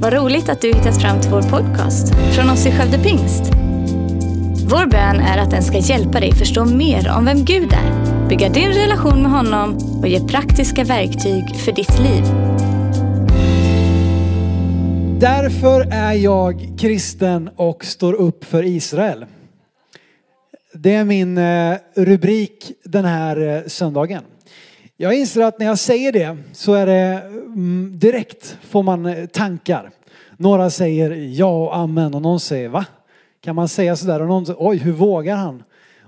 Vad roligt att du hittat fram till vår podcast från oss i Skövde Pingst. Vår bön är att den ska hjälpa dig förstå mer om vem Gud är, bygga din relation med honom och ge praktiska verktyg för ditt liv. Därför är jag kristen och står upp för Israel. Det är min eh, rubrik den här eh, söndagen. Jag inser att när jag säger det så är det mm, direkt får man eh, tankar. Några säger ja och amen och någon säger va? Kan man säga sådär? Och någon säger oj hur vågar han?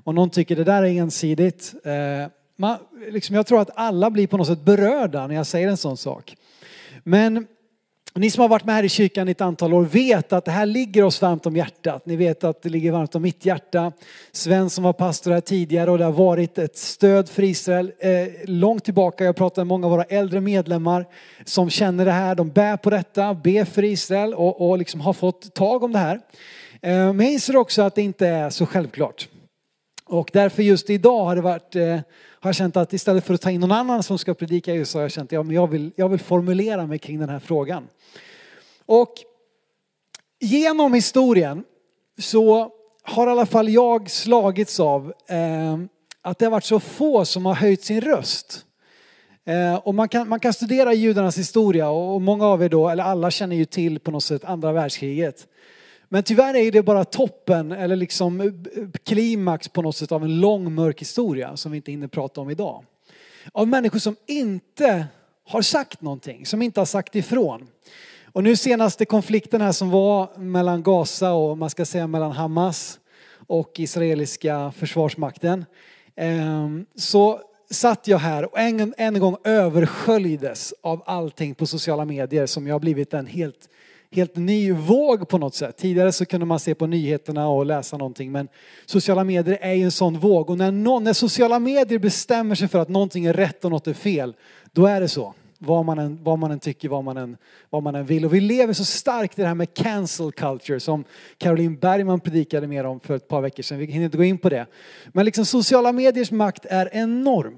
Och någon tycker det där är ensidigt. Eh, man, liksom, jag tror att alla blir på något sätt berörda när jag säger en sån sak. Men ni som har varit med här i kyrkan i ett antal år vet att det här ligger oss varmt om hjärtat. Ni vet att det ligger varmt om mitt hjärta. Sven som var pastor här tidigare och det har varit ett stöd för Israel eh, långt tillbaka. Jag pratar med många av våra äldre medlemmar som känner det här. De bär på detta, ber för Israel och, och liksom har fått tag om det här. Eh, men jag inser också att det inte är så självklart. Och därför just idag har det varit eh, har jag känt att istället för att ta in någon annan som ska predika just så har jag känt att ja, jag, vill, jag vill formulera mig kring den här frågan. Och genom historien så har i alla fall jag slagits av eh, att det har varit så få som har höjt sin röst. Eh, och man kan, man kan studera judarnas historia och många av er då, eller alla känner ju till på något sätt andra världskriget. Men tyvärr är det bara toppen eller liksom klimax på något sätt av en lång mörk historia som vi inte hinner prata om idag. Av människor som inte har sagt någonting, som inte har sagt ifrån. Och nu senaste konflikten här som var mellan Gaza och man ska säga mellan Hamas och israeliska försvarsmakten. Ehm, så satt jag här och en, en gång översköljdes av allting på sociala medier som jag har blivit en helt, helt ny våg på något sätt. Tidigare så kunde man se på nyheterna och läsa någonting men sociala medier är ju en sån våg och när, någon, när sociala medier bestämmer sig för att någonting är rätt och något är fel, då är det så vad man än, vad man än tycker, vad man än, vad man än vill. Och vi lever så starkt i det här med cancel culture som Caroline Bergman predikade mer om för ett par veckor sedan. Vi hinner inte gå in på det. Men liksom sociala mediers makt är enorm.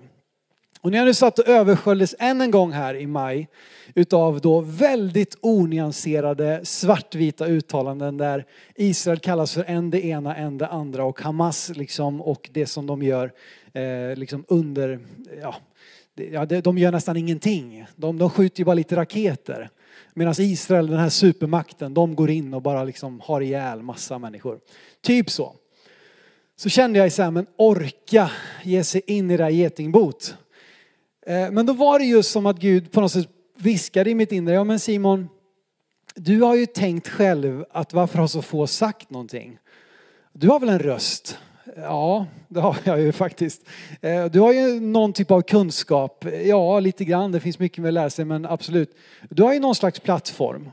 Och när jag nu satt och översköljdes än en gång här i maj utav då väldigt onyanserade svartvita uttalanden där Israel kallas för en det ena, en det andra och Hamas liksom och det som de gör eh, liksom under, ja, ja, de gör nästan ingenting. De, de skjuter ju bara lite raketer. Medan Israel, den här supermakten, de går in och bara liksom har ihjäl massa människor. Typ så. Så kände jag så här, men orka ge sig in i det här getingbot. Eh, men då var det just som att Gud på något sätt viskade i mitt inre, ja men Simon, du har ju tänkt själv att varför har så få sagt någonting? Du har väl en röst? Ja, det har jag ju faktiskt. Eh, du har ju någon typ av kunskap. Ja, lite grann. Det finns mycket mer att lära sig, men absolut. Du har ju någon slags plattform.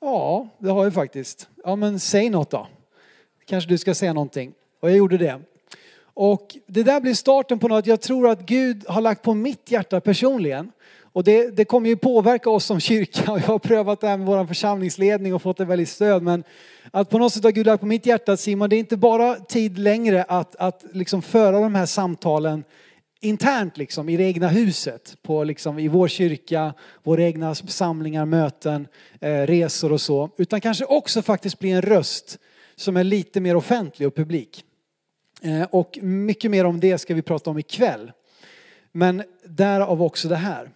Ja, det har jag faktiskt. Ja, men säg något då. Kanske du ska säga någonting. Och jag gjorde det. Och det där blir starten på något jag tror att Gud har lagt på mitt hjärta personligen. Och det, det kommer ju påverka oss som kyrka och jag har prövat det här med vår församlingsledning och fått ett väldigt stöd. Men att på något sätt har Gud lagt på mitt hjärta att Simon, det är inte bara tid längre att, att liksom föra de här samtalen internt liksom i det egna huset, på liksom, i vår kyrka, våra egna samlingar, möten, eh, resor och så. Utan kanske också faktiskt bli en röst som är lite mer offentlig och publik. Eh, och mycket mer om det ska vi prata om ikväll. Men därav också det här.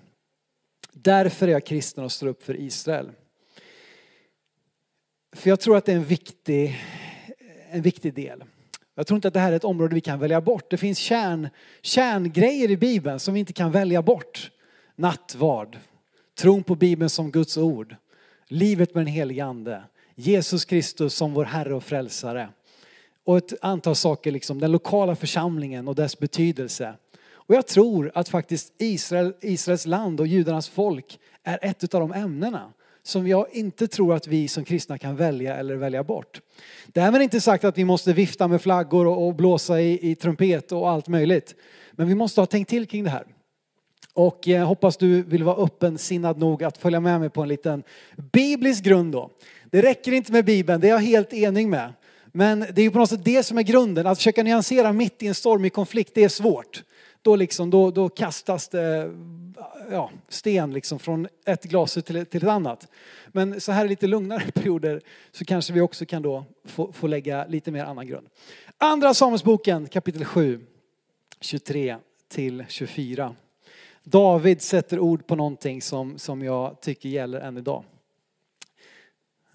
Därför är jag kristen och står upp för Israel. För jag tror att det är en viktig, en viktig del. Jag tror inte att det här är ett område vi kan välja bort. Det finns kärn, kärngrejer i Bibeln som vi inte kan välja bort. Nattvard, tron på Bibeln som Guds ord, livet med den helige Ande, Jesus Kristus som vår Herre och Frälsare. Och ett antal saker, liksom den lokala församlingen och dess betydelse. Och jag tror att faktiskt Israel, Israels land och judarnas folk är ett av de ämnena som jag inte tror att vi som kristna kan välja eller välja bort. Därmed inte sagt att vi måste vifta med flaggor och blåsa i, i trumpet och allt möjligt. Men vi måste ha tänkt till kring det här. Och jag hoppas du vill vara öppensinnad nog att följa med mig på en liten biblisk grund då. Det räcker inte med Bibeln, det är jag helt enig med. Men det är ju på något sätt det som är grunden. Att försöka nyansera mitt i en stormig konflikt, det är svårt. då, liksom, då, då kastas det ja, sten liksom från ett glas till, till ett annat. Men så här i lite lugnare perioder så kanske vi också kan då få, få lägga lite mer annan grund. Andra Samuelsboken kapitel 7, 23 till 24. David sätter ord på någonting som, som jag tycker gäller än idag.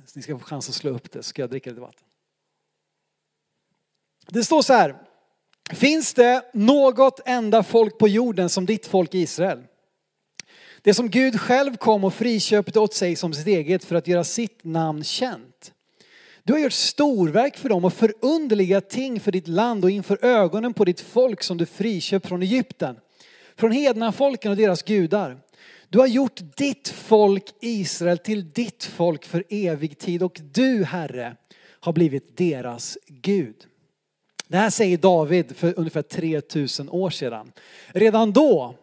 Så ni ska få chans att slå upp det så ska jag dricka lite vatten. Det står så här. Finns det något enda folk på jorden som ditt folk Israel? Det som Gud själv kom och friköpte åt sig som sitt eget för att göra sitt namn känt. Du har gjort storverk för dem och förunderliga ting för ditt land och inför ögonen på ditt folk som du friköpt från Egypten. Från hedna folken och deras gudar. Du har gjort ditt folk Israel till ditt folk för evig tid och du Herre har blivit deras Gud. Det här säger David för ungefär 3000 år sedan. Redan då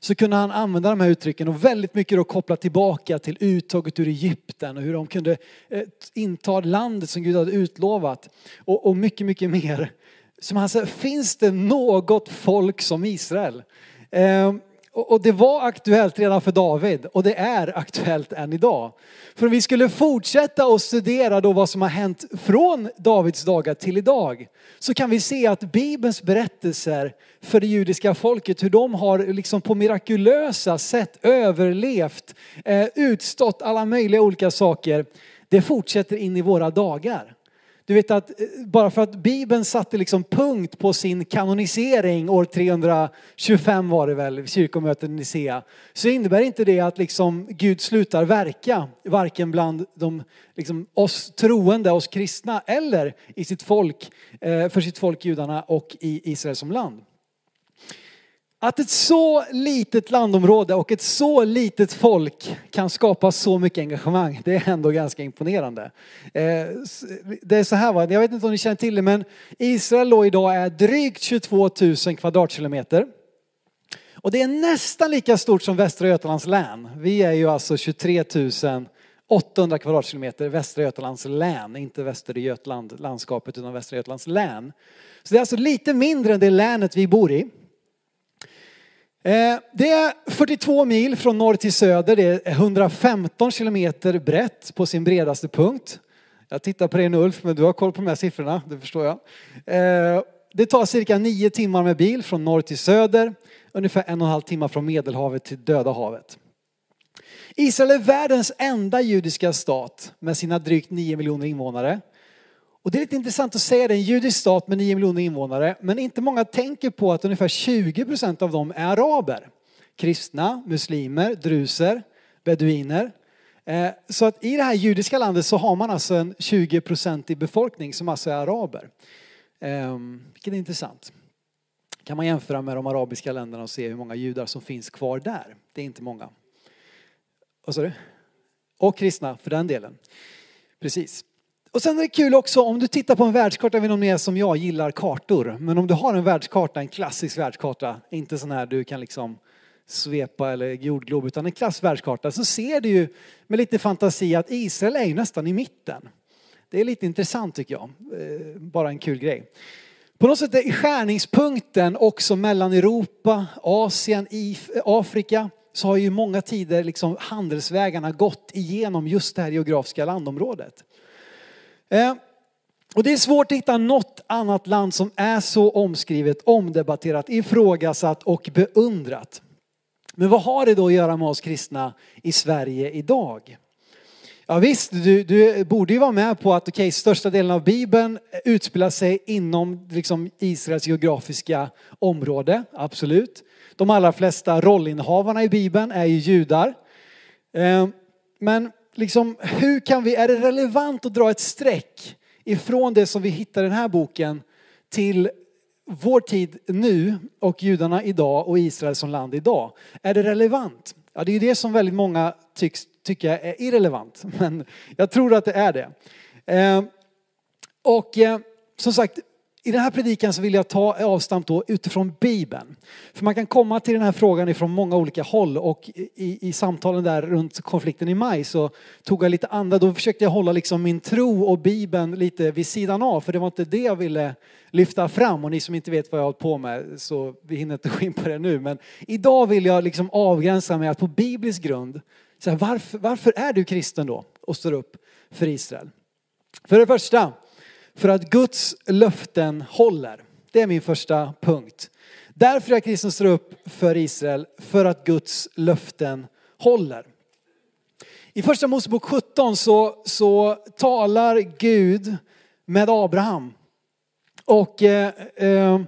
så kunde han använda de här uttrycken och väldigt mycket då koppla tillbaka till uttaget ur Egypten och hur de kunde eh, inta landet som Gud hade utlovat. Och, och mycket, mycket mer. Som han säger, finns det något folk som Israel? Ehm, och det var aktuellt redan för David och det är aktuellt än idag. För om vi skulle fortsätta att studera då vad som har hänt från Davids dagar till idag så kan vi se att Bibelns berättelser för det judiska folket, hur de har liksom på mirakulösa sätt överlevt, eh, utstått alla möjliga olika saker, det fortsätter in i våra dagar. Du vet att eh, bara för att Bibeln satte liksom punkt på sin kanonisering år 325 var det väl, kyrkomötet i Nicea, så innebär inte det att liksom Gud slutar verka, varken bland de, liksom oss troende, oss kristna eller i sitt folk, eh, för sitt folk judarna och i Israel som land. Att ett så litet landområde och ett så litet folk kan skapa så mycket engagemang, det är ändå ganska imponerande. Eh, det är så här va, jag vet inte om ni känner till det, men Israel då idag är drygt 22 000 kvadratkilometer. Och det är nästan lika stort som Västra Götalands län. Vi är ju alltså 23 800 kvadratkilometer Västra Götalands län, inte Västra Götaland landskapet utan Västra Götalands län. Så det är alltså lite mindre än det länet vi bor i. Eh, det är 42 mil från norr till söder. Det är 115 kilometer brett på sin bredaste punkt. Jag tittar på dig nu Ulf, men du har koll på de här siffrorna, det förstår jag. Eh, det tar cirka nio timmar med bil från norr till söder. Ungefär en och en halv timme från Medelhavet till Döda havet. Israel är världens enda judiska stat med sina drygt 9 miljoner invånare. Och det är lite intressant att säga det, en judisk stat med 9 miljoner invånare, men inte många tänker på att ungefär 20 procent av dem är araber. Kristna, muslimer, druser, beduiner. Eh, så att i det här judiska landet så har man alltså en 20 procent i befolkning som alltså är araber. Ehm, vilket är intressant. Kan man jämföra med de arabiska länderna och se hur många judar som finns kvar där. Det är inte många. Vad sa du? Och kristna för den delen. Precis. Och sen är det kul också om du tittar på en världskarta, jag vet inte om ni är som jag gillar kartor, men om du har en världskarta, en klassisk världskarta, inte sån här du kan liksom svepa eller jordglob, utan en klass världskarta, så ser du ju med lite fantasi att Israel är ju nästan i mitten. Det är lite intressant tycker jag, eh, bara en kul grej. På något sätt är skärningspunkten också mellan Europa, Asien, Afrika, så har ju många tider liksom handelsvägarna gått igenom just det här geografiska landområdet. Eh, och det är svårt att hitta något annat land som är så omskrivet, omdebatterat, ifrågasatt och beundrat. Men vad har det då att göra med oss kristna i Sverige idag? Ja visst, du, du borde ju vara med på att okay, största delen av Bibeln utspelar sig inom liksom, Israels geografiska område, absolut. De allra flesta rollinnehavarna i Bibeln är ju judar. Eh, men liksom, hur kan vi, är det relevant att dra ett streck ifrån det som vi hittar i den här boken till vår tid nu och judarna idag och Israel som land idag? Är det relevant? Ja, det är ju det som väldigt många tycks tycka är irrelevant, men jag tror att det är det. Eh, och eh, som sagt, i den här predikan så vill jag ta avstamp då utifrån Bibeln. För man kan komma till den här frågan ifrån många olika håll och i, i samtalen där runt konflikten i maj så tog jag lite andra, då försökte jag hålla liksom min tro och Bibeln lite vid sidan av för det var inte det jag ville lyfta fram och ni som inte vet vad jag har hållit på med så vi hinner inte gå in på det nu men idag vill jag liksom avgränsa mig att på biblisk grund, så här, varför, varför är du kristen då och står upp för Israel? För det första, för att Guds löften håller. Det är min första punkt. Därför är jag kristen står upp för Israel, för att Guds löften håller. I första Mosebok 17 så, så talar Gud med Abraham. Och eh, eh,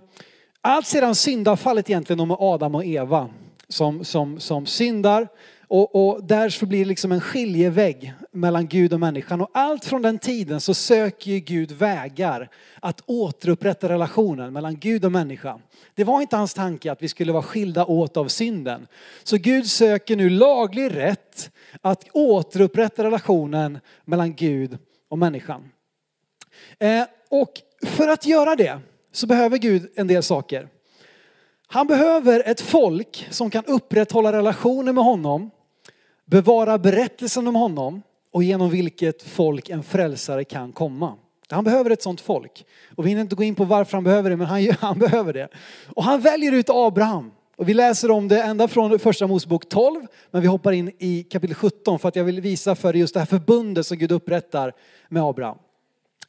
allt sedan syndafallet egentligen med Adam och Eva som, som, som syndar och, och därför blir det liksom en skiljevägg mellan Gud och människan. Och allt från den tiden så söker ju Gud vägar att återupprätta relationen mellan Gud och människa. Det var inte hans tanke att vi skulle vara skilda åt av synden. Så Gud söker nu laglig rätt att återupprätta relationen mellan Gud och människan. Eh, och för att göra det så behöver Gud en del saker. Han behöver ett folk som kan upprätthålla relationer med honom, bevara berättelsen om honom och genom vilket folk en frälsare kan komma. Han behöver ett sånt folk. Och vi hinner inte gå in på varför han behöver det, men han, han behöver det. Och han väljer ut Abraham. Och vi läser om det ända från första Mosebok 12, men vi hoppar in i kapitel 17 för att jag vill visa för just det här förbundet som Gud upprättar med Abraham.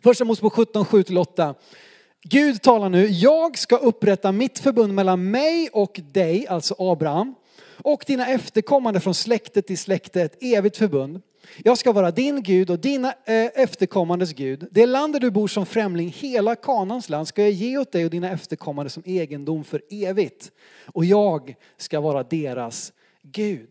Första Mosebok 17, 7-8. Gud talar nu, jag ska upprätta mitt förbund mellan mig och dig, alltså Abraham, och dina efterkommande från släkte till släkte, ett evigt förbund. Jag ska vara din Gud och dina eh, efterkommandes Gud. Det land där du bor som främling, hela Kanans land, ska jag ge åt dig och dina efterkommande som egendom för evigt. Och jag ska vara deras Gud.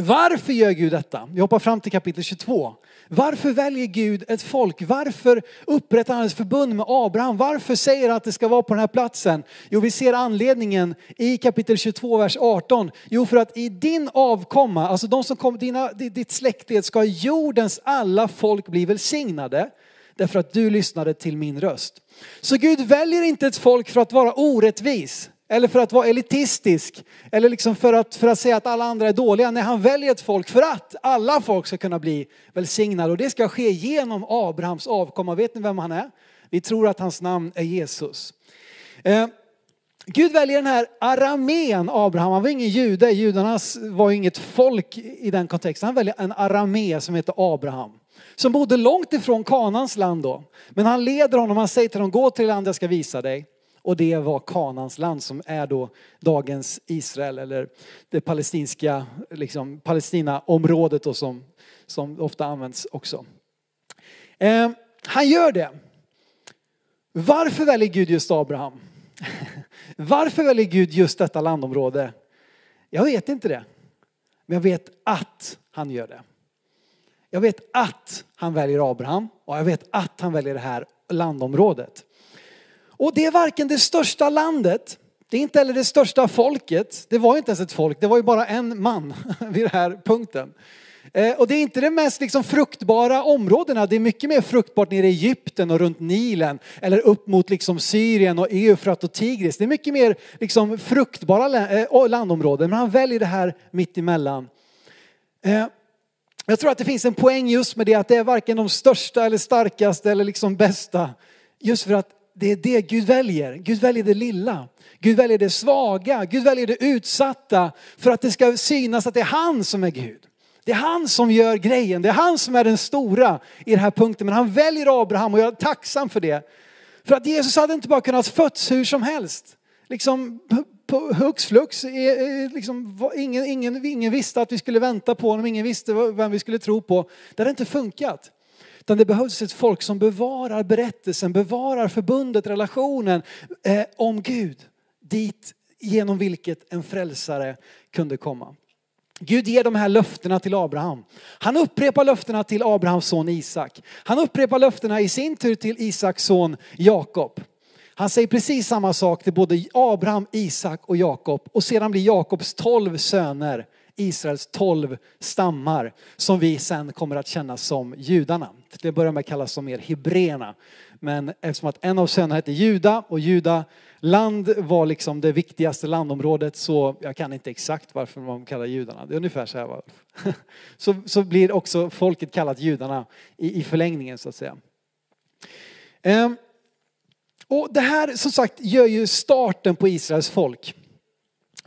Varför gör Gud detta? Vi hoppar fram till kapitel 22. Varför väljer Gud ett folk? Varför upprättar han ett förbund med Abraham? Varför säger han att det ska vara på den här platsen? Jo, vi ser anledningen i kapitel 22, vers 18. Jo, för att i din avkomma, alltså de som kommer, dina, ditt släktled, ska jordens alla folk bli välsignade. Därför att du lyssnade till min röst. Så Gud väljer inte ett folk för att vara orättvis. Eller för att vara elitistisk. Eller liksom för att, för att säga att alla andra är dåliga. Nej, han väljer ett folk för att alla folk ska kunna bli välsignade. Och det ska ske genom Abrahams avkomma. Vet ni vem han är? Vi tror att hans namn är Jesus. Eh, Gud väljer den här aramén Abraham. Han var ingen jude. Judarna var inget folk i den kontexten. Han väljer en aramé som heter Abraham. Som bodde långt ifrån Kanans land då. Men han leder honom, han säger till honom, gå till det land jag ska visa dig. Och det var Kanans land som är då dagens Israel eller det palestinska, liksom Palestinaområdet då som, som ofta används också. Eh, han gör det. Varför väljer Gud just Abraham? Varför väljer Gud just detta landområde? Jag vet inte det. Men jag vet att han gör det. Jag vet att han väljer Abraham och jag vet att han väljer det här landområdet. Och det är varken det största landet, det är inte heller det största folket. Det var inte ens ett folk, det var ju bara en man vid den här punkten. Eh, och det är inte de mest liksom fruktbara områdena, det är mycket mer fruktbart nere i Egypten och runt Nilen eller upp mot liksom Syrien och Eufrat och Tigris. Det är mycket mer liksom fruktbara eh, landområden, men han väljer det här mitt emellan. Eh, jag tror att det finns en poäng just med det att det är varken de största eller starkaste eller liksom bästa. Just för att det är det Gud väljer. Gud väljer det lilla. Gud väljer det svaga. Gud väljer det utsatta för att det ska synas att det är han som är Gud. Det är han som gör grejen. Det är han som är den stora i den här punkten. Men han väljer Abraham och jag är tacksam för det. För att Jesus hade inte bara kunnat fötts hur som helst. Liksom på hux flux. Liksom, ingen, ingen, ingen visste att vi skulle vänta på honom. Ingen visste vem vi skulle tro på. Det hade inte funkat. Utan det behövs ett folk som bevarar berättelsen, bevarar förbundet, relationen eh, om Gud. Dit genom vilket en frälsare kunde komma. Gud ger de här löftena till Abraham. Han upprepar löftena till Abrahams son Isak. Han upprepar löftena i sin tur till Isaks son Jakob. Han säger precis samma sak till både Abraham, Isak och Jakob. Och sedan blir Jakobs tolv söner Israels tolv stammar som vi sen kommer att känna som judarna. Det börjar med att kallas som mer hebreerna Men eftersom att en av sönerna hette Juda och Juda land var liksom det viktigaste landområdet så jag kan inte exakt varför man kallar judarna. Det är ungefär så här. Så, så blir också folket kallat judarna i, i förlängningen så att säga. Ehm, och det här som sagt gör ju starten på Israels folk.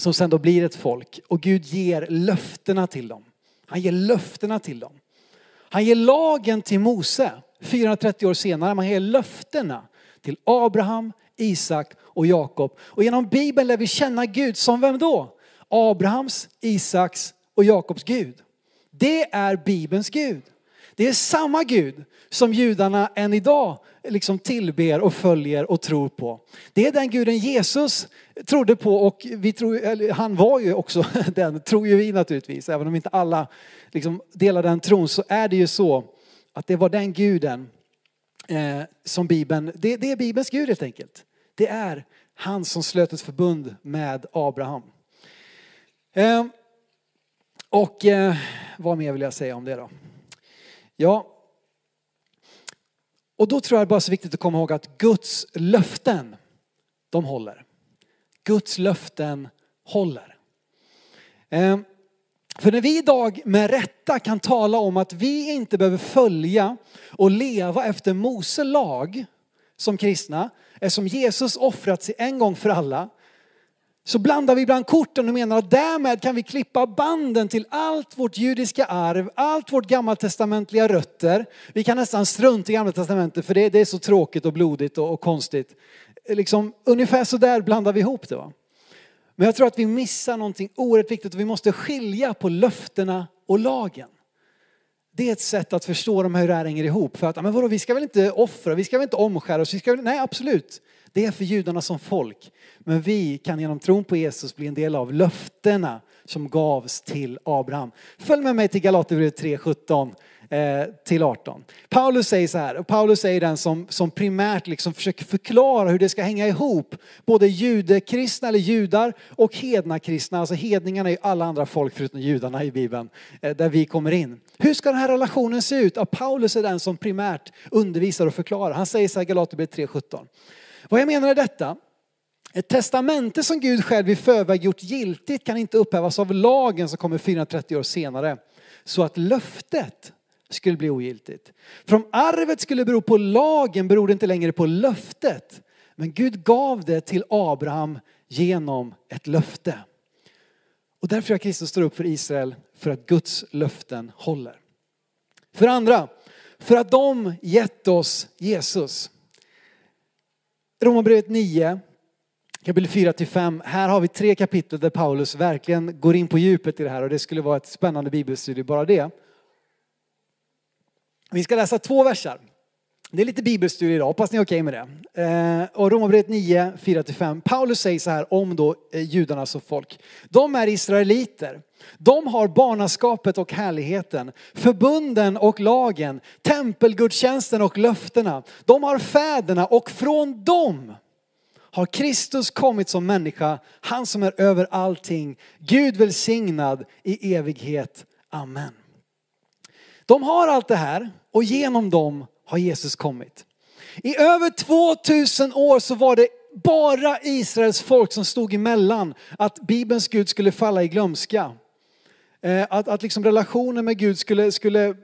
Som sen då blir ett folk och Gud ger löftena till dem. Han ger löftena till dem. Han ger lagen till Mose 430 år senare. Man ger löftena till Abraham, Isak och Jakob. Och genom Bibeln lär vi känna Gud som vem då? Abrahams, Isaks och Jakobs Gud. Det är Bibelns Gud. Det är samma Gud som judarna än idag liksom tillber och följer och tror på. Det är den guden Jesus trodde på och vi tror, han var ju också den, tror ju vi naturligtvis, även om inte alla liksom delar den tron så är det ju så att det var den guden eh, som Bibeln, det, det är Bibelns Gud helt enkelt. Det är han som slöt ett förbund med Abraham. Eh, och eh, vad mer vill jag säga om det då? Ja, och då tror jag bara så viktigt att komma ihåg att Guds löften, de håller. Guds löften håller. Ehm, för när vi idag med rätta kan tala om att vi inte behöver följa och leva efter Mose lag som kristna, eftersom Jesus offrat sig en gång för alla, så blandar vi ibland korten och menar att därmed kan vi klippa banden till allt vårt judiska arv, allt vårt gammaltestamentliga rötter. Vi kan nästan strunta i gamla testamentet för det, det är så tråkigt och blodigt och, och konstigt. Liksom, ungefär så där blandar vi ihop det. Va? Men jag tror att vi missar någonting oerhört viktigt och vi måste skilja på löftena och lagen. Det är ett sätt att förstå de hur det här hänger ihop. För att, men vadå, vi ska väl inte offra, vi ska väl inte omskära oss, vi ska väl, nej absolut. Det är för judarna som folk. Men vi kan genom tron på Jesus bli en del av löftena som gavs till Abraham. Följ med mig till Galaterbrevet 3.17 eh, till 18. Paulus säger så här, och Paulus säger den som, som primärt liksom försöker förklara hur det ska hänga ihop. Både judekristna eller judar och hedna kristna, alltså hedningarna är ju alla andra folk förutom judarna i Bibeln, eh, där vi kommer in. Hur ska den här relationen se ut? Ja, Paulus är den som primärt undervisar och förklarar. Han säger så här Galaterbrevet 3.17. Vad jag menar är detta. Ett testamente som Gud själv i förväg gjort giltigt kan inte upphävas av lagen som kommer 430 år senare. Så att löftet skulle bli ogiltigt. För om arvet skulle bero på lagen beror det inte längre på löftet. Men Gud gav det till Abraham genom ett löfte. Och därför har Kristus står upp för Israel för att Guds löften håller. För andra, för att de gett oss Jesus. Romarbrevet 9, kapitel 4-5. Här har vi tre kapitel där Paulus verkligen går in på djupet i det här och det skulle vara ett spännande bibelstudie bara det. Vi ska läsa två versar. Det är lite bibelstudie idag, hoppas ni är okej okay med det. Eh, och Romarbrevet 9, 4-5. Paulus säger så här om då eh, judarna som folk. De är israeliter. De har barnaskapet och härligheten, förbunden och lagen, tempelgudstjänsten och löftena. De har fäderna och från dem har Kristus kommit som människa, han som är över allting. Gud välsignad i evighet. Amen. De har allt det här och genom dem har Jesus kommit. I över 2000 år så var det bara Israels folk som stod emellan att Bibelns Gud skulle falla i glömska. Eh, att, att liksom relationen med Gud skulle, skulle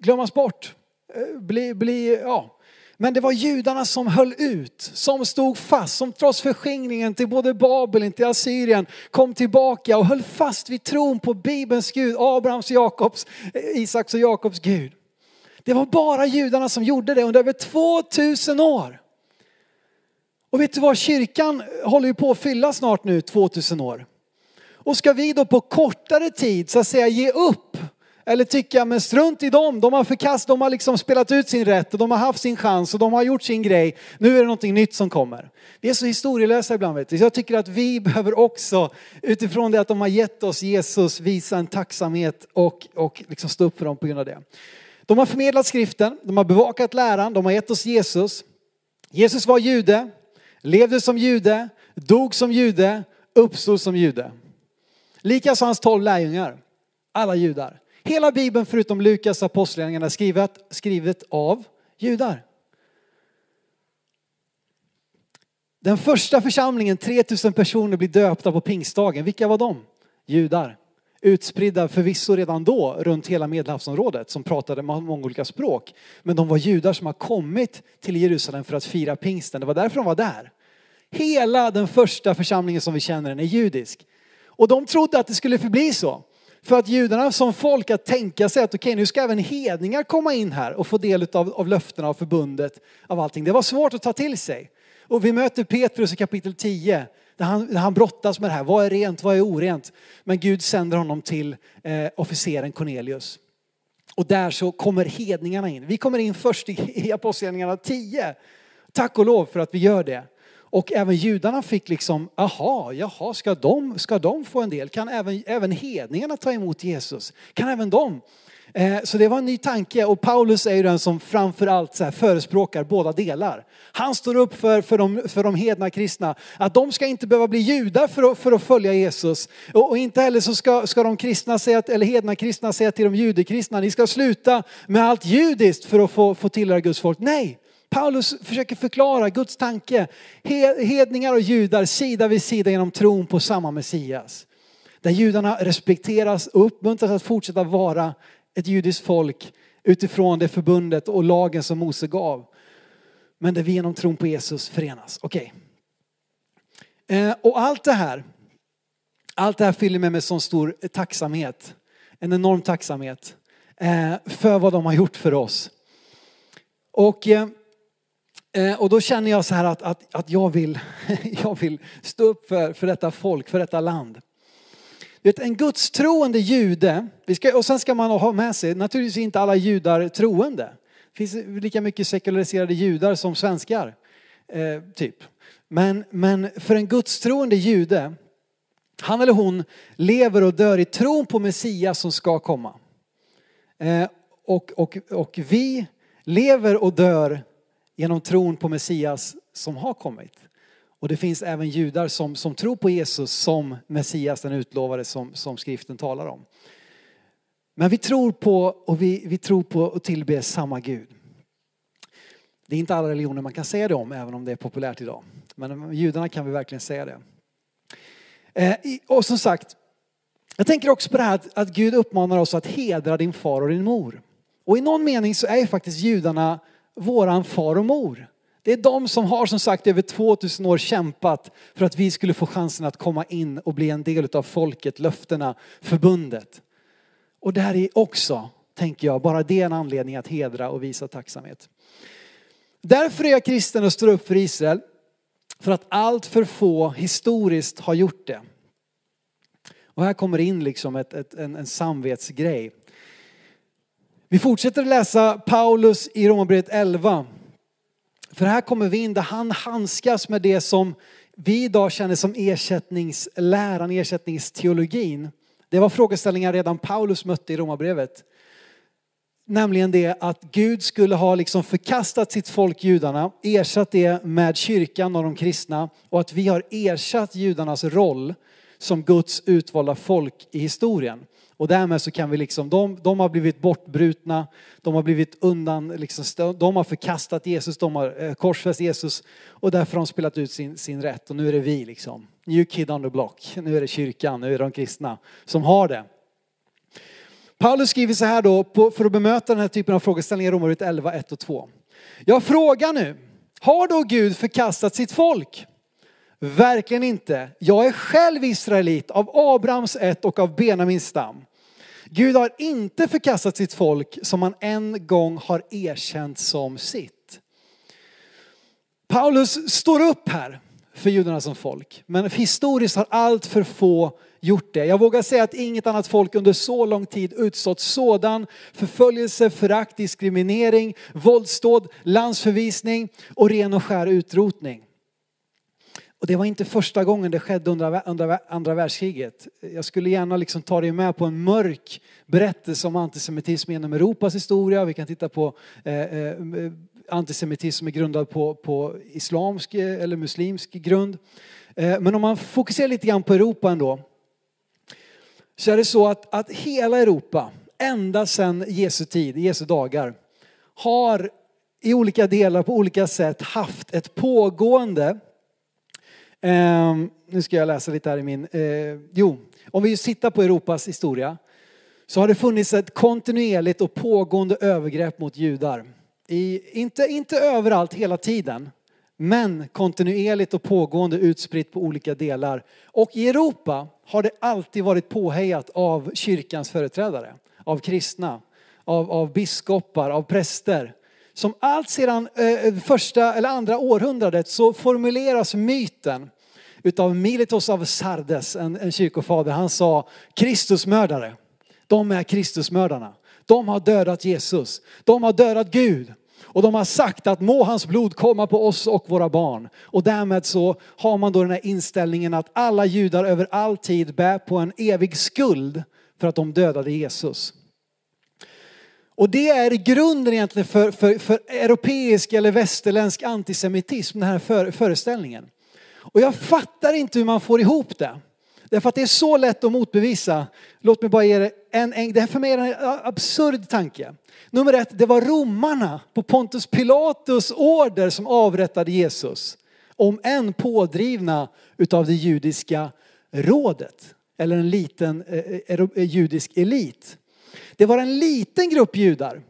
glömmas bort. Eh, bli, bli, ja. Men det var judarna som höll ut, som stod fast, som trots förskingringen till både Babel till Assyrien kom tillbaka och höll fast vid tron på Bibelns Gud, Abrahams, Jakobs, eh, Isaks och Jakobs Gud. Det var bara judarna som gjorde det under över 2000 år. Och vet du vad, kyrkan håller ju på att fylla snart nu 2000 år. Och ska vi då på kortare tid så att säga ge upp eller tycka, men strunt i dem, de har förkastat, de har liksom spelat ut sin rätt och de har haft sin chans och de har gjort sin grej. Nu är det någonting nytt som kommer. Vi är så historielösa ibland vet du. Jag tycker att vi behöver också, utifrån det att de har gett oss Jesus, visa en tacksamhet och, och liksom stå upp för dem på grund av det. De har förmedlat skriften, de har bevakat läran, de har gett oss Jesus. Jesus var jude, levde som jude, dog som jude, uppstod som jude. Likaså hans tolv lärjungar, alla judar. Hela Bibeln förutom Lukas apostlagärningarna skrivet, skrivet av judar. Den första församlingen, 3000 personer, blir döpta på pingstdagen. Vilka var de? Judar. Utspridda förvisso redan då runt hela medelhavsområdet som pratade många olika språk. Men de var judar som har kommit till Jerusalem för att fira pingsten. Det var därför de var där. Hela den första församlingen som vi känner den är judisk. Och de trodde att det skulle förbli så. För att judarna som folk att tänka sig att okej okay, nu ska även hedningar komma in här och få del av, av löftena av förbundet av allting. Det var svårt att ta till sig. Och vi möter Petrus i kapitel 10 där han, där han brottas med det här. Vad är rent, vad är orent? Men Gud sänder honom till eh, officeren Cornelius. Och där så kommer hedningarna in. Vi kommer in först i, i Apostlagärningarna 10. Tack och lov för att vi gör det. Och även judarna fick liksom, aha, jaha, ska de, ska de få en del? Kan även, även hedningarna ta emot Jesus? Kan även de? Eh, så det var en ny tanke och Paulus är ju den som framförallt så här förespråkar båda delar. Han står upp för, för, de, för de hedna kristna, att de ska inte behöva bli judar för att, för att följa Jesus. Och, och inte heller så ska, ska de kristna säga, eller hedna kristna säga till de judekristna, ni ska sluta med allt judiskt för att få, få tillhöra Guds folk. Nej, Paulus försöker förklara Guds tanke. Hedningar och judar sida vid sida genom tron på samma Messias. Där judarna respekteras och uppmuntras att fortsätta vara ett judiskt folk utifrån det förbundet och lagen som Mose gav. Men där vi genom tron på Jesus förenas. Okej. Okay. Eh, och allt det här, allt det här fyller mig med sån stor tacksamhet. En enorm tacksamhet eh, för vad de har gjort för oss. Och eh, eh och då känner jag så här att, att, att jag, vill, jag vill stå upp för, för detta folk, för detta land. Vet, en gudstroende jude, vi ska, och sen ska man ha med sig, naturligtvis inte alla judar troende. Det finns lika mycket sekulariserade judar som svenskar. Eh, typ. Men, men för en gudstroende jude, han eller hon lever och dör i tron på Messias som ska komma. Eh, och, och, och vi lever och dör genom tron på Messias som har kommit. Och det finns även judar som, som tror på Jesus som Messias, den utlovade som, som skriften talar om. Men vi tror på och vi, vi tror på och tillber samma Gud. Det är inte alla religioner man kan säga det om, även om det är populärt idag. Men judarna kan vi verkligen säga det. Eh, och som sagt, jag tänker också på det här att, att Gud uppmanar oss att hedra din far och din mor. Och i någon mening så är ju faktiskt judarna våran far och mor. Det är de som har som sagt över 2000 år kämpat för att vi skulle få chansen att komma in och bli en del av folket, löftena, förbundet. Och där är också, tänker jag, bara det är en anledning att hedra och visa tacksamhet. Därför är jag kristen och står upp för Israel. För att allt för få historiskt har gjort det. Och här kommer in liksom ett, ett, en, en samvetsgrej. Vi fortsätter läsa Paulus i Romarbrevet 11. För här kommer vi in där han handskas med det som vi idag känner som ersättningsläran, ersättningsteologin. Det var frågeställningar redan Paulus mötte i Romarbrevet. Nämligen det att Gud skulle ha liksom förkastat sitt folk judarna, ersatt det med kyrkan och de kristna och att vi har ersatt judarnas roll som Guds utvalda folk i historien. Och därmed så kan vi liksom, de, de har blivit bortbrutna, de har blivit undan, liksom, de har förkastat Jesus, de har eh, korsfäst Jesus och därför har de spelat ut sin, sin rätt och nu är det vi liksom. New kid on the block, nu är det kyrkan, nu är det de kristna som har det. Paulus skriver så här då på, för att bemöta den här typen av frågeställningar i Romarbrevet 11, 1 och 2. Jag frågar nu, har då Gud förkastat sitt folk? Verkligen inte. Jag är själv israelit av Abrahams ett och av Benjamins stam. Gud har inte förkastat sitt folk som han en gång har erkänt som sitt. Paulus står upp här för judarna som folk. Men historiskt har allt för få gjort det. Jag vågar säga att inget annat folk under så lång tid utstått sådan förföljelse, förakt, diskriminering, våldsdåd, landsförvisning och ren och skär utrotning. Och det var inte första gången det skedde under, andra världskriget. Jag skulle gärna liksom ta dig med på en mörk berättelse om antisemitism genom Europas historia. Vi kan titta på eh, eh antisemitism som är grundad på, på islamsk eh, eller muslimsk grund. Eh, men om man fokuserar lite grann på Europa ändå. Så är det så att, att hela Europa, ända sedan Jesu tid, Jesu dagar, har i olika delar på olika sätt haft ett pågående Eh, nu ska jag läsa lite här i min... Eh, jo, om vi tittar på Europas historia så har det funnits ett kontinuerligt och pågående övergrepp mot judar. I, inte, inte överallt hela tiden, men kontinuerligt och pågående utspritt på olika delar. Och i Europa har det alltid varit påhejat av kyrkans företrädare, av kristna, av, av biskopar, av präster. Som allt sedan eh, första eller andra århundradet så formuleras myten utav Militos av Sardes, en, en kyrkofader. Han sa Kristusmördare. De är Kristusmördarna. De har dödat Jesus. De har dödat Gud. Och de har sagt att må hans blod komma på oss och våra barn. Och därmed så har man då den här inställningen att alla judar över all tid bär på en evig skuld för att de dödade Jesus. Och det är grunden egentligen för, för, för europeisk eller västerländsk antisemitism, den här för, föreställningen. Och jag fattar inte hur man får ihop det. Därför att det är så lätt att motbevisa. Låt mig bara ge er en, en det här för mig är en absurd tanke. Nummer ett, det var romarna på Pontus Pilatus order som avrättade Jesus. Om än pådrivna utav det judiska rådet. Eller en liten eh, eh, eh judisk elit. Det var en liten grupp judar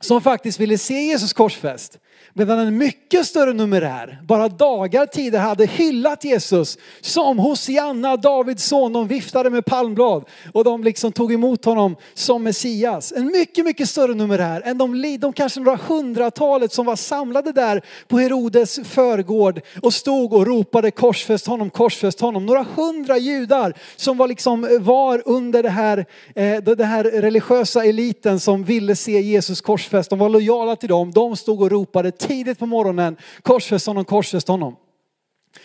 som faktiskt ville se Jesus korsfäst. Medan en mycket större numerär, bara dagar tidigare, hade hyllat Jesus som Hosianna, Davids son. De viftade med palmblad och de liksom tog emot honom som Messias. En mycket, mycket större numerär än de, de kanske några hundratalet som var samlade där på Herodes förgård och stod och ropade korsfäst honom, korsfäst honom. Några hundra judar som var liksom eh, var under det här, eh, den det här religiösa eliten som ville se Jesus korsfäst. De var lojala till dem. De stod och ropade tidigt på morgonen, korsfäst honom, korsfäst honom.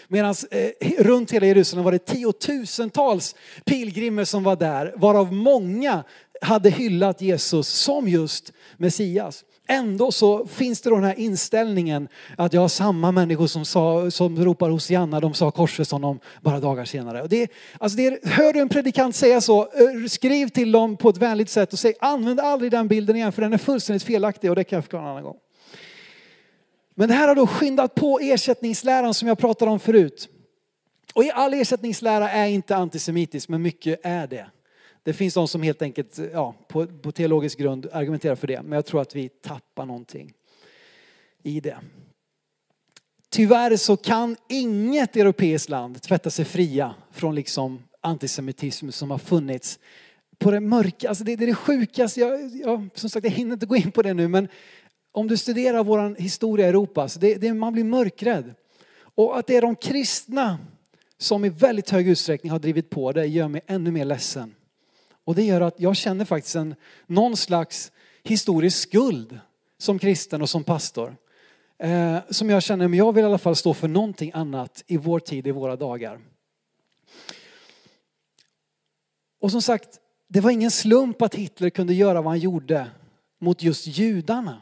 Medan eh, runt hela Jerusalem var det tiotusentals pilgrimer som var där, varav många hade hyllat Jesus som just Messias. Ändå så finns det då den här inställningen att jag har samma människor som, sa, som ropar Hosianna, de sa korsfäst honom bara dagar senare. Och det, alltså det, hör du en predikant säga så, eh, skriv till dem på ett vänligt sätt och säg använd aldrig den bilden igen för den är fullständigt felaktig och det kan jag förklara en annan gång. Men det här har då skyndat på ersättningsläran som jag pratade om förut. Och all ersättningslära är inte antisemitisk, men mycket är det. Det finns de som helt enkelt ja, på, på teologisk grund argumenterar för det, men jag tror att vi tappar någonting i det. Tyvärr så kan inget europeiskt land tvätta sig fria från liksom antisemitism som har funnits på det mörka, alltså det, det är det sjukaste, jag, jag, som sagt jag hinner inte gå in på det nu men om du studerar vår historia i Europa, så det, det, man blir mörkrädd. Och att det är de kristna som i väldigt hög utsträckning har drivit på det gör mig ännu mer ledsen. Och det gör att jag känner faktiskt en, någon slags historisk skuld som kristen och som pastor. Eh, som jag känner, men jag vill i alla fall stå för någonting annat i vår tid, i våra dagar. Och som sagt, det var ingen slump att Hitler kunde göra vad han gjorde mot just judarna.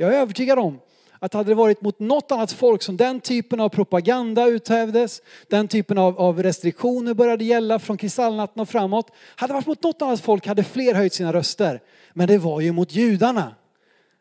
Jag är övertygad om att hade det varit mot något annat folk som den typen av propaganda uthävdes, den typen av, av restriktioner började gälla från kristallnatten och framåt. Hade det varit mot något annat folk hade fler höjt sina röster. Men det var ju mot judarna.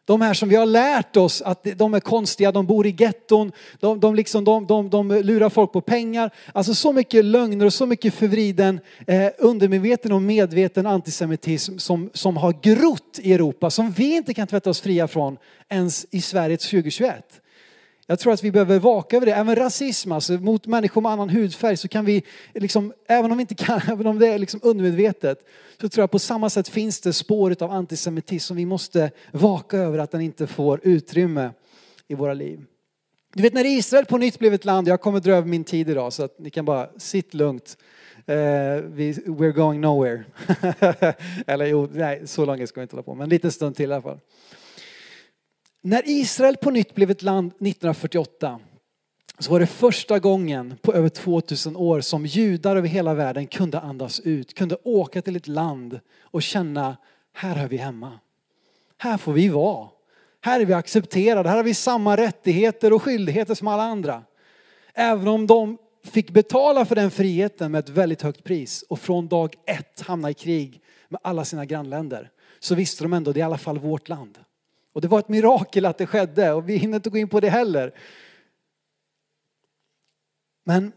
De här som vi har lärt oss att de är konstiga, de bor i getton, de, de, liksom, de, de, de lurar folk på pengar. Alltså så mycket lögner och så mycket förvriden, eh, undermedveten och medveten antisemitism som, som har grott i Europa, som vi inte kan tvätta oss fria från ens i Sverige 2021. Jag tror att vi behöver vaka över det. Även rasism, alltså mot människor med annan hudfärg så kan vi, liksom, även om vi inte kan, även om det är liksom undermedvetet, så tror jag på samma sätt finns det spåret av antisemitism som vi måste vaka över att den inte får utrymme i våra liv. Du vet när Israel på nytt blev ett land, jag kommer dra över min tid idag så att ni kan bara sitta lugnt. Uh, we're going nowhere. Eller jo, nej, så länge ska vi inte hålla på, men en liten stund till i alla fall. När Israel på nytt blev ett land 1948 så var det första gången på över 2000 år som judar över hela världen kunde andas ut, kunde åka till ett land och känna, här hör vi hemma. Här får vi vara. Här är vi accepterade, här har vi samma rättigheter och skyldigheter som alla andra. Även om de fick betala för den friheten med ett väldigt högt pris och från dag ett hamna i krig med alla sina grannländer så visste de ändå, det är i alla fall vårt land. Och det var ett mirakel att det skedde och vi hinner inte gå in på det heller. Men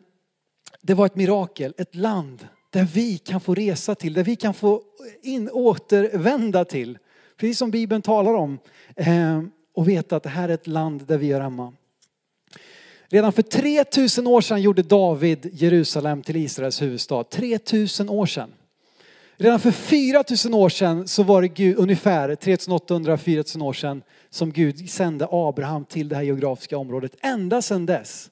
Det var ett mirakel, ett land där vi kan få resa till, där vi kan få in, återvända till. Precis som Bibeln talar om. Eh, och veta att det här är ett land där vi är hemma. Redan för 3000 år sedan gjorde David Jerusalem till Israels huvudstad. 3000 år sedan. Redan för 4000 år sedan så var det Gud, ungefär 3800-4000 år sedan som Gud sände Abraham till det här geografiska området. Ända sedan dess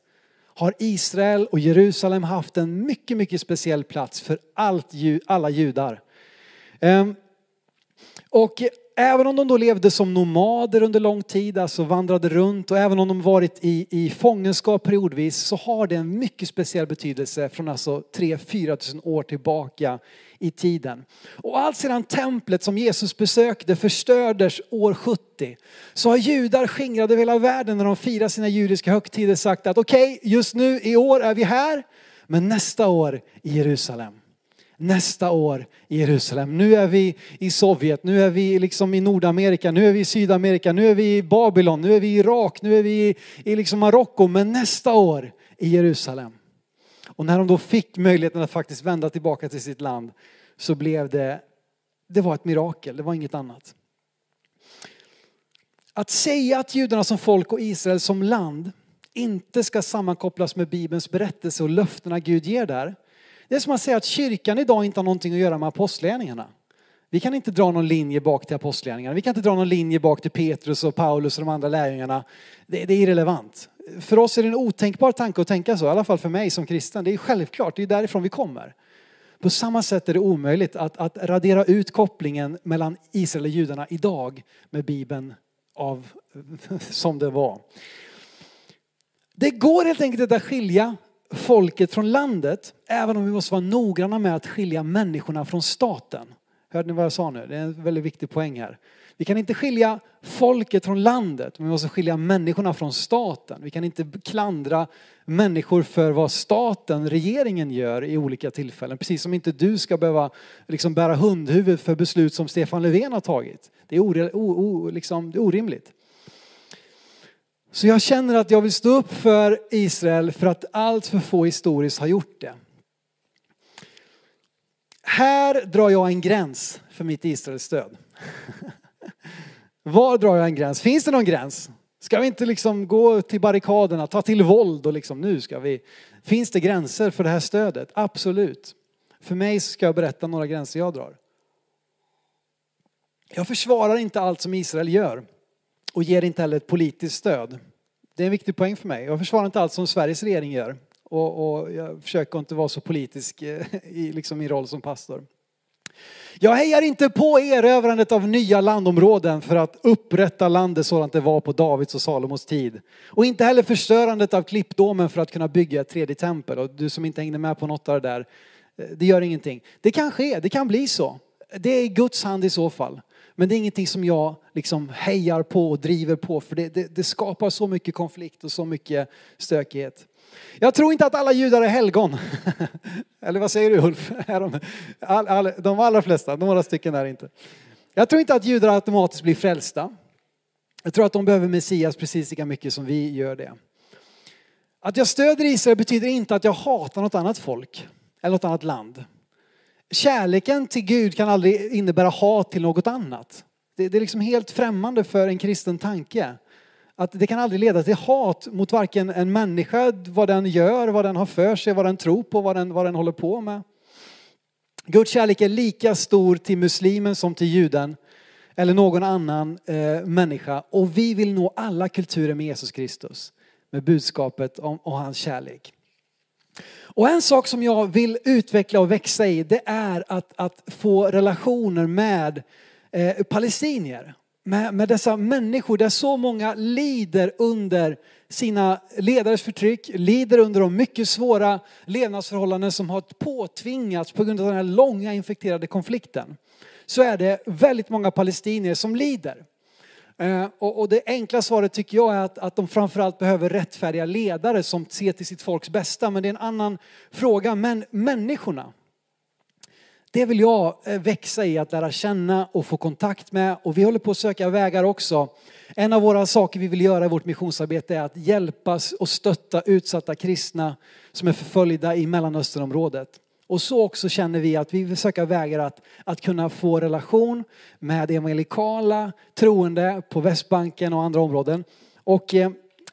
har Israel och Jerusalem haft en mycket, mycket speciell plats för allt, alla judar. Ehm, och även om de då levde som nomader under lång tid, alltså vandrade runt och även om de varit i, i fångenskap periodvis så har det en mycket speciell betydelse från alltså 3-4 tusen år tillbaka i tiden. Och allt sedan templet som Jesus besökte förstördes år 70 så har judar skingrade över hela världen när de firar sina judiska högtider sagt att okej, okay, just nu i år är vi här, men nästa år i Jerusalem nästa år i Jerusalem. Nu är vi i Sovjet, nu är vi liksom i Nordamerika, nu är vi i Sydamerika, nu är vi i Babylon, nu är vi i Irak, nu är vi i, i liksom Marocko, men nästa år i Jerusalem. Och när de då fick möjligheten att faktiskt vända tillbaka till sitt land så blev det, det var ett mirakel, det var inget annat. Att säga att judarna som folk och Israel som land inte ska sammankopplas med Bibelns berättelse och löftena Gud ger där. Det är som att säga att kyrkan idag inte har någonting att göra med apostlagärningarna. Vi kan inte dra någon linje bak till apostlagärningarna. Vi kan inte dra någon linje bak till Petrus och Paulus och de andra lärjungarna. Det, det, är irrelevant. För oss är det en otänkbar tanke att tänka så, i alla fall för mig som kristen. Det är självklart, det är därifrån vi kommer. På samma sätt är det omöjligt att, att radera ut kopplingen mellan Israel och judarna idag med Bibeln av, som det var. Det går helt enkelt inte att skilja folket från landet, även om vi måste vara noggranna med att skilja människorna från staten. Hörde ni vad jag sa nu? Det är en väldigt viktig poäng här. Vi kan inte skilja folket från landet, men vi måste skilja människorna från staten. Vi kan inte klandra människor för vad staten, regeringen gör i olika tillfällen. Precis som inte du ska behöva liksom bära hundhuvud för beslut som Stefan Löfven har tagit. Det är, or, o, o, liksom, det är orimligt. Så jag känner att jag vill stå upp för Israel för att allt för få historiskt har gjort det. Här drar jag en gräns för mitt Israelstöd. Var drar jag en gräns? Finns det någon gräns? Ska vi inte liksom gå till barrikaderna, ta till våld och liksom nu ska vi... Finns det gränser för det här stödet? Absolut. För mig ska jag berätta några gränser jag drar. Jag försvarar inte allt som Israel gör och ger inte heller ett politiskt stöd. Det är en viktig poäng för mig. Jag försvarar inte allt som Sveriges regering gör och, och jag försöker inte vara så politisk eh, i liksom min roll som pastor. Jag hejar inte på erövrandet av nya landområden för att upprätta landet sådant det var på Davids och Salomos tid. Och inte heller förstörandet av klippdomen för att kunna bygga ett tredje tempel. Och du som inte hängde med på något av det där, eh, det gör ingenting. Det kan ske, det kan bli så. Det är i Guds hand i så fall. Men det är ingenting som jag liksom hejar på och driver på för det, det, det skapar så mycket konflikt och så mycket stökighet. Jag tror inte att alla judar är helgon. Eller vad säger du Ulf? All, all, de allra flesta, några stycken är inte. Jag tror inte att judar automatiskt blir frälsta. Jag tror att de behöver Messias precis lika mycket som vi gör det. Att jag stöder Israel betyder inte att jag hatar något annat folk eller något annat land. Kärleken till Gud kan aldrig innebära hat till något annat. Det, det är liksom helt främmande för en kristen tanke. Att det kan aldrig leda till hat mot varken en människa, vad den gör, vad den har för sig, vad den tror på, vad den, vad den håller på med. Guds kärlek är lika stor till muslimen som till juden eller någon annan eh, människa. Och vi vill nå alla kulturer med Jesus Kristus med budskapet om, om hans kärlek. Och en sak som jag vill utveckla och växa i det är att, att få relationer med eh, palestinier med, med dessa människor där så många lider under sina ledares förtryck, lider under de mycket svåra levnadsförhållanden som har påtvingats på grund av den här långa infekterade konflikten. Så är det väldigt många palestinier som lider. Eh, och det enkla svaret tycker jag är att, att de framförallt behöver rättfärdiga ledare som ser till sitt folks bästa. Men det är en annan fråga. Men människorna, Det vill jag eh, växa i, att lära känna och få kontakt med. Och vi håller på att söka vägar också. En av våra saker vi vill göra i vårt missionsarbete är att hjälpa och stötta utsatta kristna som är förföljda i Mellanösternområdet. Och så också känner vi att vi vill söka vägar att, att kunna få relation med evangelikala troende på Västbanken och andra områden. Och eh,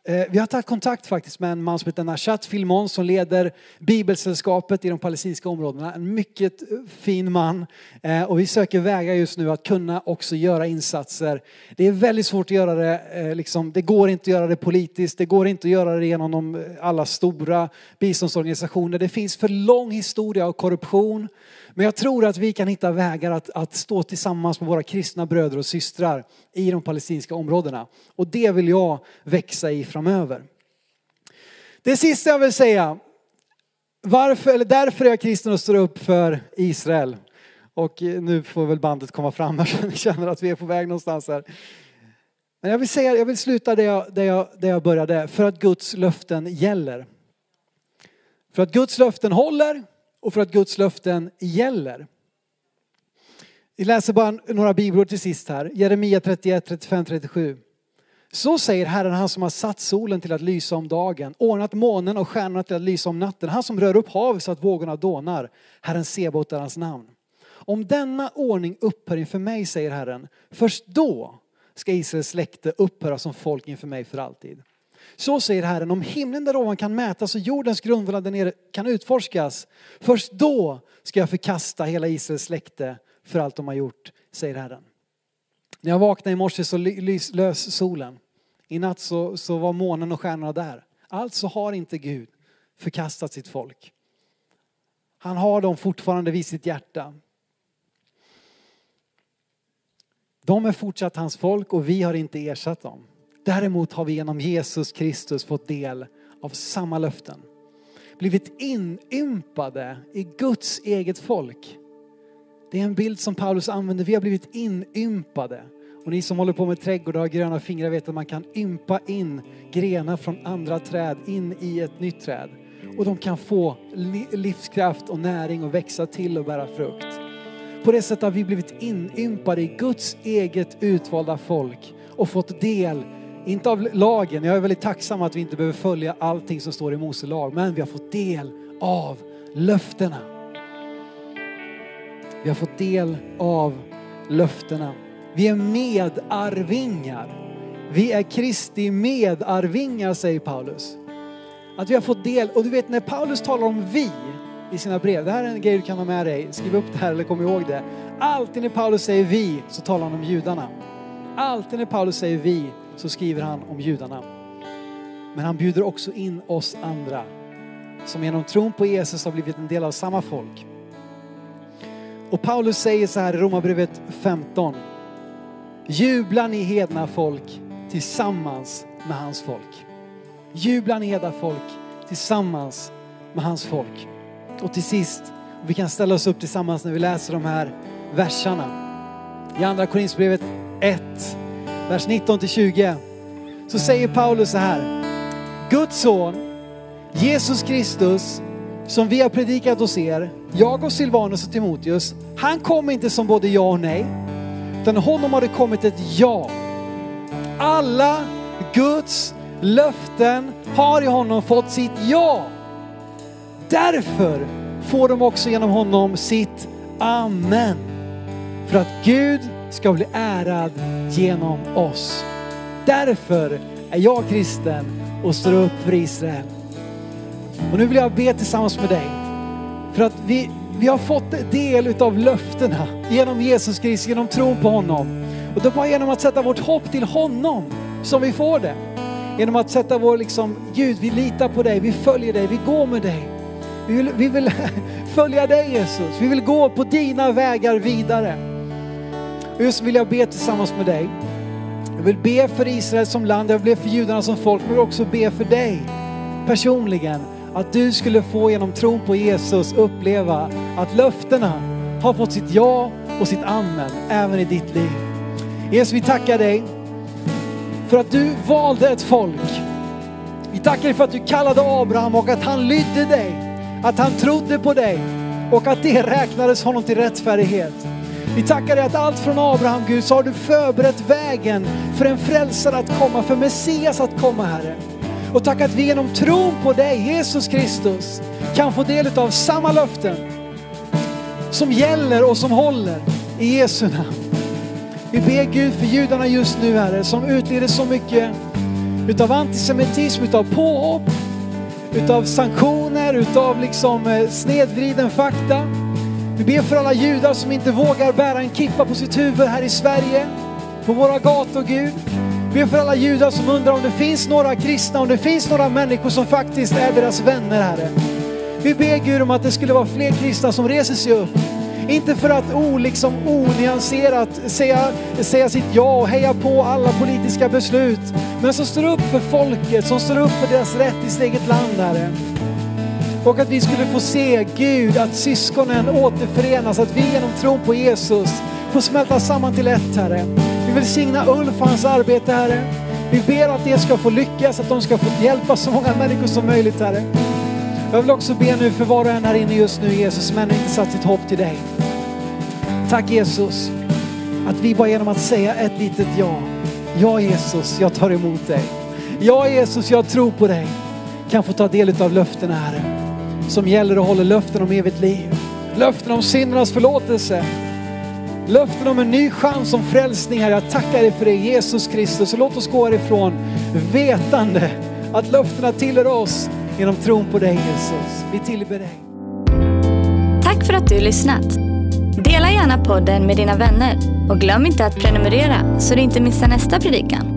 Eh, vi har tagit kontakt faktiskt med en man som heter Nashat Filmon som leder Bibelsällskapet i de palestinska områdena. En mycket eh, fin man. Eh, och vi söker vägar just nu att kunna också göra insatser. Det är väldigt svårt att göra det, liksom, det går inte att göra det politiskt, det går inte att göra det genom de, alla stora biståndsorganisationer. Det finns för lång historia av korruption. Men jag tror att vi kan hitta vägar att, att stå tillsammans med våra kristna bröder och systrar i de palestinska områdena. Och det vill jag växa i framöver. Det sista jag vill säga, varför, eller därför är jag kristen och står upp för Israel. Och nu får väl bandet komma fram här så ni känner att vi är på väg någonstans här. Men jag vill, säga, jag vill sluta där jag, där, jag, där jag började, för att Guds löften gäller. För att Guds löften håller och för att Guds löften gäller. Vi läser bara några bibelord till sist här. Jeremia 31, 35, 37. Så säger Herren, han som har satt solen till att lysa om dagen, ordnat månen och stjärnorna till att lysa om natten, han som rör upp havet så att vågorna dånar. Herren Sebaot är hans namn. Om denna ordning upphör inför mig, säger Herren, först då ska Israels släkte upphöra som folk inför mig för alltid. Så säger Herren, om himlen där ovan kan mätas och jordens grundvalar där nere kan utforskas, först då ska jag förkasta hela Israels släkte för allt de har gjort, säger Herren. När jag vaknade i morse så lös solen. I natt så, så var månen och stjärnorna där. Alltså har inte Gud förkastat sitt folk. Han har dem fortfarande vid sitt hjärta. De är fortsatt hans folk och vi har inte ersatt dem. Däremot har vi genom Jesus Kristus fått del av samma löften. Blivit inympade i Guds eget folk. Det är en bild som Paulus använder. Vi har blivit inympade. Och ni som håller på med trädgård och har gröna fingrar vet att man kan ympa in grenar från andra träd in i ett nytt träd. Och de kan få livskraft och näring och växa till och bära frukt. På det sättet har vi blivit inympade i Guds eget utvalda folk och fått del inte av lagen, jag är väldigt tacksam att vi inte behöver följa allting som står i Mose lag, men vi har fått del av löftena. Vi har fått del av löftena. Vi är medarvingar. Vi är Kristi medarvingar säger Paulus. Att vi har fått del, och du vet när Paulus talar om vi i sina brev, det här är en grej du kan ha med dig, skriv upp det här eller kom ihåg det. Alltid när Paulus säger vi så talar han om judarna. Alltid när Paulus säger vi så skriver han om judarna. Men han bjuder också in oss andra som genom tron på Jesus har blivit en del av samma folk. Och Paulus säger så här i Romarbrevet 15. Jubla ni hedna folk tillsammans med hans folk. Jubla ni hedna folk tillsammans med hans folk. Och till sist, vi kan ställa oss upp tillsammans när vi läser de här verserna. I andra Korinthierbrevet 1 vers 19 till 20, så säger Paulus så här. Guds son, Jesus Kristus, som vi har predikat hos er, jag och Silvanus och Timoteus, han kom inte som både ja och nej, utan honom har det kommit ett ja. Alla Guds löften har i honom fått sitt ja. Därför får de också genom honom sitt amen. För att Gud ska bli ärad genom oss. Därför är jag kristen och står upp för Israel. Och nu vill jag be tillsammans med dig. För att vi, vi har fått del utav löftena genom Jesus Kristus, genom tron på honom. Och det är bara genom att sätta vårt hopp till honom som vi får det. Genom att sätta vår liksom, Gud vi litar på dig, vi följer dig, vi går med dig. Vi vill, vi vill följa dig Jesus, vi vill gå på dina vägar vidare. Och just vill jag be tillsammans med dig. Jag vill be för Israel som land, jag vill be för judarna som folk, men jag vill också be för dig personligen. Att du skulle få genom tron på Jesus uppleva att löftena har fått sitt ja och sitt amen även i ditt liv. Jesus, vi tackar dig för att du valde ett folk. Vi tackar dig för att du kallade Abraham och att han lydde dig, att han trodde på dig och att det räknades honom till rättfärdighet. Vi tackar dig att allt från Abraham Gud så har du förberett vägen för en frälsare att komma, för Messias att komma Herre. Och tack att vi genom tron på dig, Jesus Kristus, kan få del av samma löften som gäller och som håller i Jesu namn. Vi ber Gud för judarna just nu Herre som utleder så mycket utav antisemitism, utav påhopp, utav sanktioner, utav liksom eh, snedvriden fakta. Vi ber för alla judar som inte vågar bära en kippa på sitt huvud här i Sverige, på våra gator Gud. Vi ber för alla judar som undrar om det finns några kristna, om det finns några människor som faktiskt är deras vänner Herre. Vi ber Gud om att det skulle vara fler kristna som reser sig upp inte för att o, liksom, onyanserat säga, säga sitt ja och heja på alla politiska beslut. Men som står upp för folket, som står upp för deras rätt i sitt eget land, Herre. Och att vi skulle få se Gud, att syskonen återförenas, att vi genom tron på Jesus får smälta samman till ett, Herre. Vi vill signa Ulf och hans arbete, Herre. Vi ber att det ska få lyckas, att de ska få hjälpa så många människor som möjligt, Herre. Jag vill också be nu för var och en här inne just nu, Jesus, men inte satt sitt hopp till dig. Tack Jesus, att vi bara genom att säga ett litet ja, ja Jesus, jag tar emot dig. Ja Jesus, jag tror på dig. Kan få ta del av löftena Herre. Som gäller och håller löften om evigt liv. Löften om syndernas förlåtelse. Löften om en ny chans om frälsning Herre. Jag tackar dig för det Jesus Kristus. Och låt oss gå härifrån vetande att löftena tillhör oss genom tron på dig Jesus. Vi tillber dig. Tack för att du lyssnat. Dela gärna podden med dina vänner och glöm inte att prenumerera så du inte missar nästa predikan.